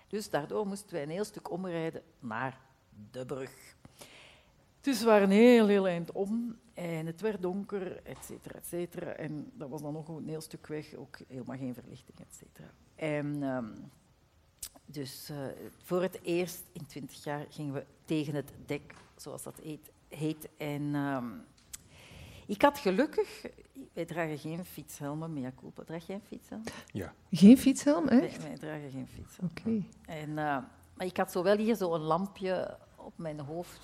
Dus daardoor moesten wij een heel stuk omrijden naar de brug. Dus we waren heel, heel eind om en het werd donker, et cetera, et cetera. En dat was dan nog een heel stuk weg, ook helemaal geen verlichting, et cetera. En um, dus uh, voor het eerst in twintig jaar gingen we tegen het dek, zoals dat heet. heet. En um, ik had gelukkig, wij dragen geen fietshelmen, mea culpa. Draag jij een fietshelm? Ja. Geen fietshelm, echt? Wij, wij dragen geen fietshelm. Oké. En uh, Maar ik had zo wel hier zo'n lampje op mijn hoofd.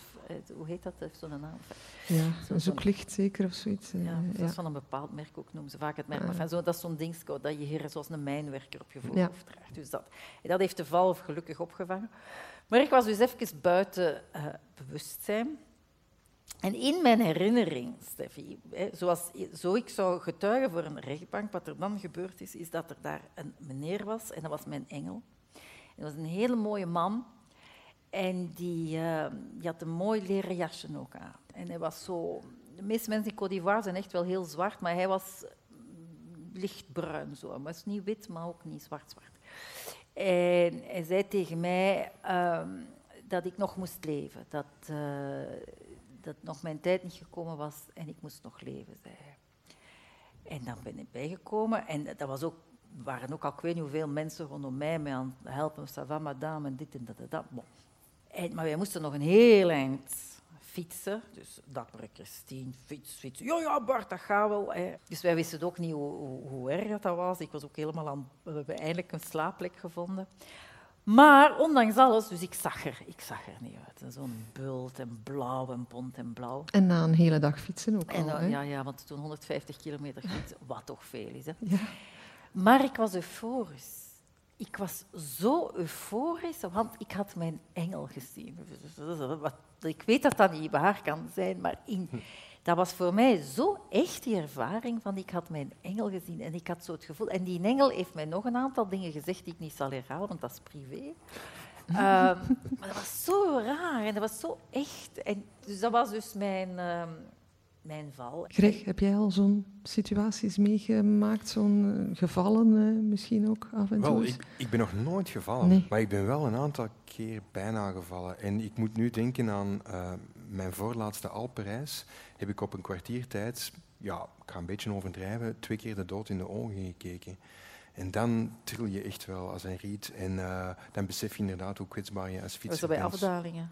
Hoe heet dat? heeft zo'n naam. Ja, zo'n zoeklicht zeker of zoiets. Ja, dat is van een bepaald merk ook, noemen ze vaak het merk. Maar zo, dat is zo'n dingetje dat je hier zoals een mijnwerker op je voorhoofd draagt. Dus dat, dat heeft de val gelukkig opgevangen. Maar ik was dus even buiten uh, bewustzijn. En in mijn herinnering, Steffi, zoals zo ik zou getuigen voor een rechtbank, wat er dan gebeurd is, is dat er daar een meneer was, en dat was mijn engel. En dat was een hele mooie man, en die, uh, die, had een mooi leren jasje ook aan. En hij was zo... De meeste mensen in Côte d'Ivoire zijn echt wel heel zwart, maar hij was lichtbruin zo. Hij was niet wit, maar ook niet zwart-zwart. En hij zei tegen mij uh, dat ik nog moest leven. Dat, uh, dat nog mijn tijd niet gekomen was en ik moest nog leven, zei hij. En dan ben ik bijgekomen en dat was ook, waren ook al ik weet niet hoeveel mensen rondom mij mee aan het helpen. Ça va, en dit en dat en dat. En, maar wij moesten nog een heel eind fietsen. Dus dappere Christine, fiets, fiets. Ja, ja, Bart, dat gaat wel. Hè. Dus wij wisten ook niet hoe, hoe, hoe, erg dat was. Ik was ook helemaal aan... We hebben eindelijk een slaapplek gevonden. Maar ondanks alles, dus ik zag er, ik zag er niet uit. Zo'n bult en blauw en bont en blauw. En na een hele dag fietsen ook en, al, hè? Ja, ja, want toen 150 kilometer fietsen, wat toch veel is. Hè? Ja. Maar ik was euforisch. Ik was zo euforisch, want ik had mijn engel gezien. Ik weet dat dat niet waar kan zijn, maar in, dat was voor mij zo echt die ervaring van ik had mijn engel gezien en ik had zo het gevoel... En die engel heeft mij nog een aantal dingen gezegd die ik niet zal herhalen, want dat is privé. um, maar dat was zo raar en dat was zo echt. En dus dat was dus mijn... Um, mijn val. Greg, heb jij al zo'n situaties meegemaakt, zo'n uh, gevallen uh, misschien ook af en toe? Wel, ik, ik, ben nog nooit gevallen, nee. maar ik ben wel een aantal keer bijna gevallen. En ik moet nu denken aan uh, mijn voorlaatste Alpenreis. Heb ik op een kwartier tijd, ja, ik ga een beetje overdrijven, twee keer de dood in de ogen gekeken. En dan tril je echt wel als een riet en dan besef je inderdaad hoe kwetsbaar je als fietser bent. Was dat bij afdalingen?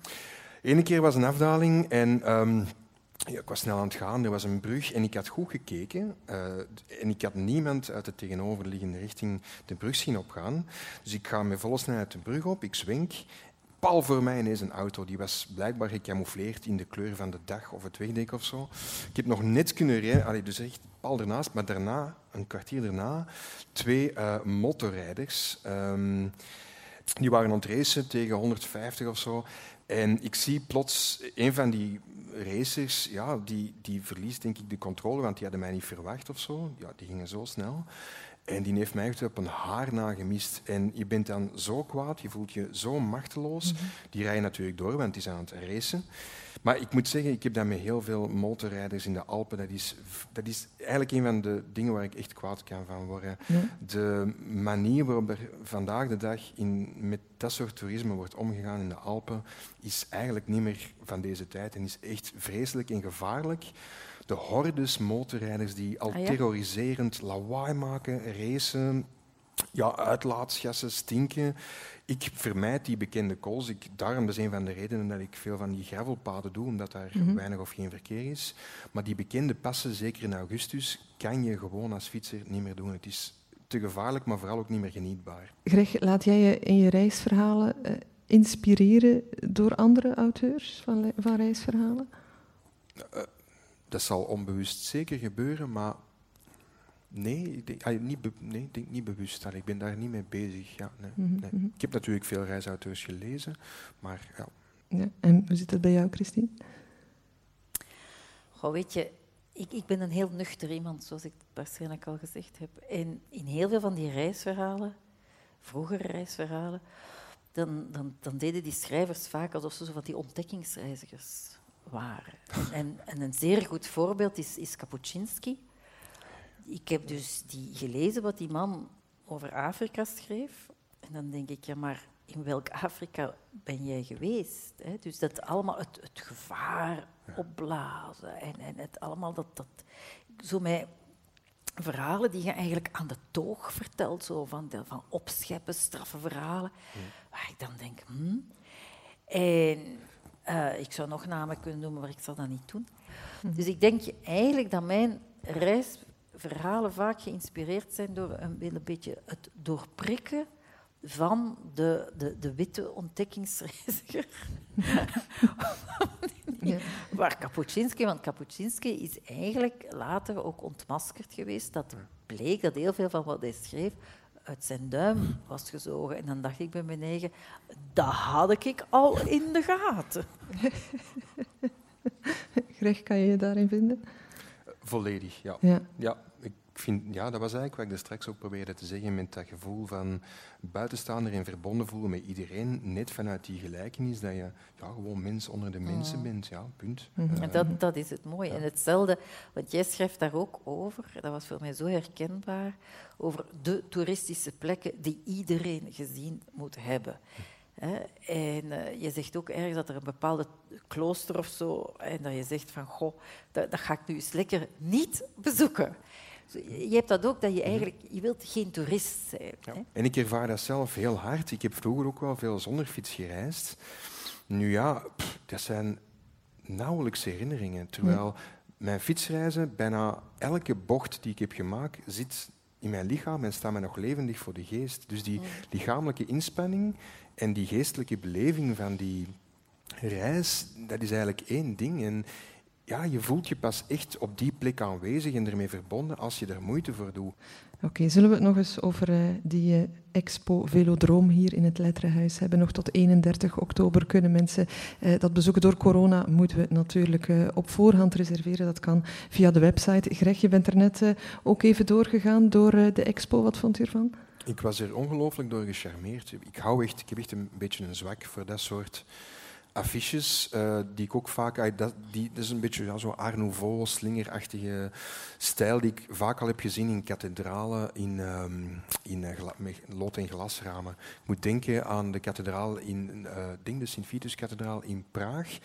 Eén keer was een afdaling en... Um, ja, ik was snel aan het gaan, er was een brug en ik had goed gekeken. Uh, en ik had niemand uit de tegenoverliggende richting de brug zien opgaan. Dus ik ga met volle snelheid de brug op, ik zwenk. Pal voor mij ineens een auto. Die was blijkbaar gecamoufleerd in de kleur van de dag of het wegdek of zo. Ik heb nog net kunnen rijden, dus echt pal ernaast. Maar daarna, een kwartier daarna, twee uh, motorrijders. Um, die waren aan het racen tegen 150 of zo. En ik zie plots een van die racers, ja, die, die verliest denk ik de controle, want die hadden mij niet verwacht of zo. Ja, die gingen zo snel. En die heeft mij echt op een haar na gemist. En je bent dan zo kwaad, je voelt je zo machteloos. Mm -hmm. Die rijden natuurlijk door, want die zijn aan het racen. Maar ik moet zeggen, ik heb dat met heel veel motorrijders in de Alpen. Dat is, dat is eigenlijk een van de dingen waar ik echt kwaad kan van worden. Ja. De manier waarop er vandaag de dag in, met dat soort toerisme wordt omgegaan in de Alpen, is eigenlijk niet meer van deze tijd en is echt vreselijk en gevaarlijk. De hordes motorrijders die al ah, ja? terroriserend lawaai maken, racen, ja, uitlaatsgassen, stinken. Ik vermijd die bekende kools. Ik, daarom dat is een van de redenen dat ik veel van die gravelpaden doe, omdat daar mm -hmm. weinig of geen verkeer is. Maar die bekende passen, zeker in augustus, kan je gewoon als fietser niet meer doen. Het is te gevaarlijk, maar vooral ook niet meer genietbaar. Greg, laat jij je in je reisverhalen uh, inspireren door andere auteurs van, van reisverhalen? Uh, dat zal onbewust zeker gebeuren, maar Nee, ik denk, ah, niet, be, nee, ik denk niet bewust. Ik ben daar niet mee bezig. Ja, nee, Mhm, nee. Ik heb natuurlijk veel reisauteurs gelezen, maar ja, Ja. En hoe zit het bij jou, Christine? Goh, weet je, ik, ik ben een heel nuchter iemand, zoals ik waarschijnlijk al gezegd heb. En in heel veel van die reisverhalen, vroegere reisverhalen, dan, dan, dan deden die schrijvers vaak alsof ze zo van die ontdekkingsreizigers waren. En, en een zeer goed voorbeeld is, is Kapuscinski. Ik heb dus die gelezen wat die man over Afrika schreef. En dan denk ik, ja, maar in welk Afrika ben jij geweest? Hè? Dus dat allemaal het, het gevaar opblazen en, en het allemaal dat, dat zo met verhalen die je eigenlijk aan de toog vertelt, zo van, van opscheppen, straffe verhalen, waar ik dan denk, hmm. En uh, ik zou nog namen kunnen noemen, maar ik zal dat niet doen. Hm. Dus ik denk eigenlijk dat mijn reisverhalen vaak geïnspireerd zijn door een, een beetje het doorprikken van de, de, de witte ontdekkingsreiziger. ja. Waar Kapuscinski, want Kapuscinski is eigenlijk later ook ontmaskerd geweest. Dat bleek dat heel veel van wat hij schreef uit zijn duim was gezogen. En dan dacht ik bij mijn eigen, dat had ik al in de gaten. Greg, kan je je daarin vinden? Volledig, ja. ja. ja vind, ja, dat was eigenlijk wat ik er straks ook probeerde te zeggen, met dat gevoel van buitenstaander en verbonden voelen met iedereen, net vanuit die gelijkenis, dat je ja, gewoon mens onder de mensen bent. Ja, punt. En dat, dat is het mooie. En hetzelfde, want jij schrijft daar ook over, dat was voor mij zo herkenbaar, over de toeristische plekken die iedereen gezien moet hebben. En uh, je zegt ook ergens dat er een bepaalde klooster of zo, en dat je zegt van, goh, dat, dat ga ik nu eens lekker niet bezoeken. Je hebt dat ook, dat je mhm. eigenlijk je wilt geen toerist zijn. Ja. En ik ervaar dat zelf heel hard. Ik heb vroeger ook wel veel zonder fiets gereisd. Nu ja, dat zijn nauwelijks herinneringen. Terwijl mijn fietsreizen, bijna elke bocht die ik heb gemaakt, zit in mijn lichaam en staat mij nog levendig voor de geest. Dus die lichamelijke inspanning en die geestelijke beleving van die reis, dat is eigenlijk één ding. En ja, je voelt je pas echt op die plek aanwezig en ermee verbonden als je er moeite voor doet. Oké, zullen we het nog eens over uh, die uh, Expo Velodroom hier in het Letterenhuis hebben? Nog tot 31 oktober kunnen mensen uh, dat bezoeken. Door corona moeten we het natuurlijk op voorhand reserveren. Dat kan via de website. Greg, je bent er net ook even doorgegaan door de expo. Wat vond je ervan? Ik was er ongelooflijk door gecharmeerd. Ik, hou echt, ik heb echt een beetje een zwak voor dat soort affiches uh, die ik ook vaak... Dat, die, is een beetje ja, zo'n Art Nouveau, slingerachtige stijl die ik vaak al heb gezien in kathedralen, in, um, in uh, lood- en glasramen. Ik moet denken aan de kathedraal in uh, denk de Sint-Vitus-kathedraal in Praag,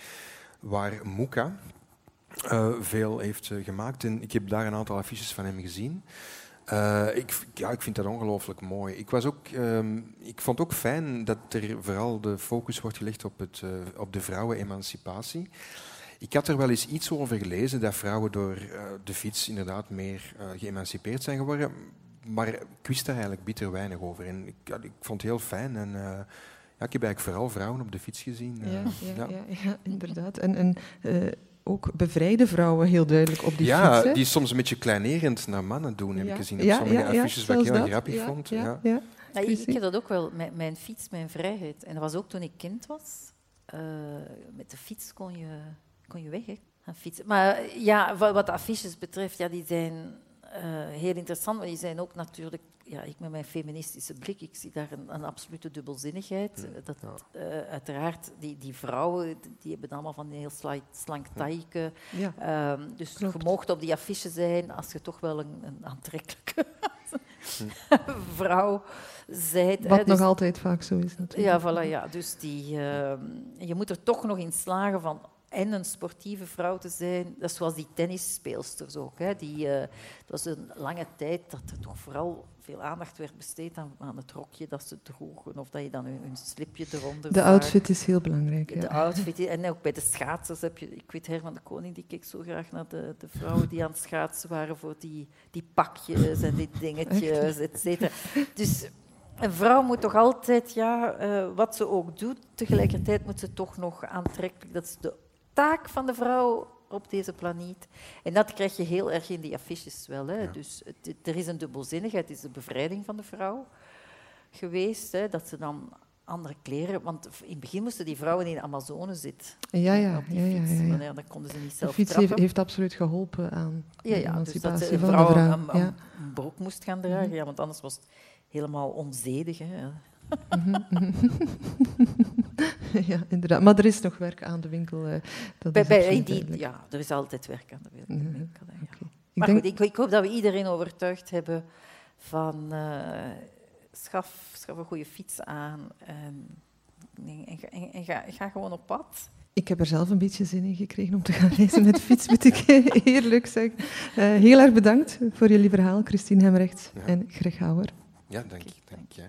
waar Muka veel heeft gemaakt. En ik heb daar een aantal affiches van hem gezien. Uh, ik, ja, ik vind dat ongelooflijk mooi. Ik, was ook, um, ik vond ook fijn dat er vooral de focus wordt gelegd op, het, uh, op de vrouwenemancipatie. Ik had er wel eens iets over gelezen dat vrouwen door uh, de fiets inderdaad meer geëmancipeerd zijn geworden. Maar ik wist daar eigenlijk bitter weinig over. En ik, ik vond het heel fijn. En, ja, ik heb eigenlijk vooral vrouwen op de fiets gezien. Ja, ja, ja. ja, inderdaad. En, en ook bevrijde vrouwen heel duidelijk op die ja, fiets. Ja, die soms een beetje kleinerend naar mannen doen, heb ik gezien. Op sommige affiches wat ik heel grappig vond. Ja, ja. ik, ik heb dat ook wel, met mijn fiets, mijn vrijheid. En dat was ook toen ik kind was. Uh, met de fiets kon je, kon je weg, hè, fietsen. Maar ja, wat de affiches betreft, ja, die zijn heel interessant, maar die zijn ook natuurlijk ja, ik met mijn feministische blik, ik zie daar een, een absolute dubbelzinnigheid. Dat, uh, uiteraard, die, die vrouwen, die hebben allemaal van een heel slank taille. Ja. Um, dus Klopt. je mocht op die affiche zijn als je toch wel een, een aantrekkelijke vrouw zijt. Wat nog dus, altijd vaak zo is natuurlijk. Ja, voilà, ja. Dus die, uh, je moet er toch nog in slagen van en een sportieve vrouw te zijn. Dat is zoals die tennisspeelsters ook. Hè. Die, uh, het was een lange tijd dat er toch vooral veel aandacht werd besteed aan, aan het rokje dat ze droegen of dat je dan hun, slipje eronder De outfit is heel belangrijk. Ja. De outfit en ook bij de schaatsers heb je, ik weet Herman de Koning, die keek zo graag naar de, de vrouwen die aan het schaatsen waren voor die, die pakjes en die dingetjes, et cetera. Dus een vrouw moet toch altijd, ja, uh, wat ze ook doet, tegelijkertijd moet ze toch nog aantrekkelijk, dat is de taak van de vrouw op deze planeet. En dat krijg je heel erg in die affiches wel. Hè. Dus het, er is een dubbelzinnigheid, het is de bevrijding van de vrouw geweest. Hè, dat ze dan andere kleren. Want in het begin moesten die vrouwen in de Amazone zitten. Ja, ja, op die ja, fiets. ja, dan konden ze niet De zelf fiets trappen. heeft, heeft absoluut geholpen aan Ja, de ja, dus dat emancipatie de van de vrouw vrouw. een, een, ja. een broek moest gaan dragen, ja, want anders was het helemaal onzedig. Hè. ja, inderdaad. Maar er is nog werk aan de winkel. eh, dat Bij, is bij, absoluut die, ja, er is altijd werk aan de Mhm. winkel. ja. Ik Maar denk, goed, ik, ik hoop dat we iedereen overtuigd hebben van eh, schaf, schaf een goede fiets aan en, en, en, en ga, ga gewoon op pad. ik heb er zelf een beetje zin in gekregen om te gaan reizen met fiets, moet ik eerlijk zeggen. Eh, heel erg bedankt voor jullie verhaal, Christine Hemrecht Ja. en Greg Houwer. Ja, dank, dank je.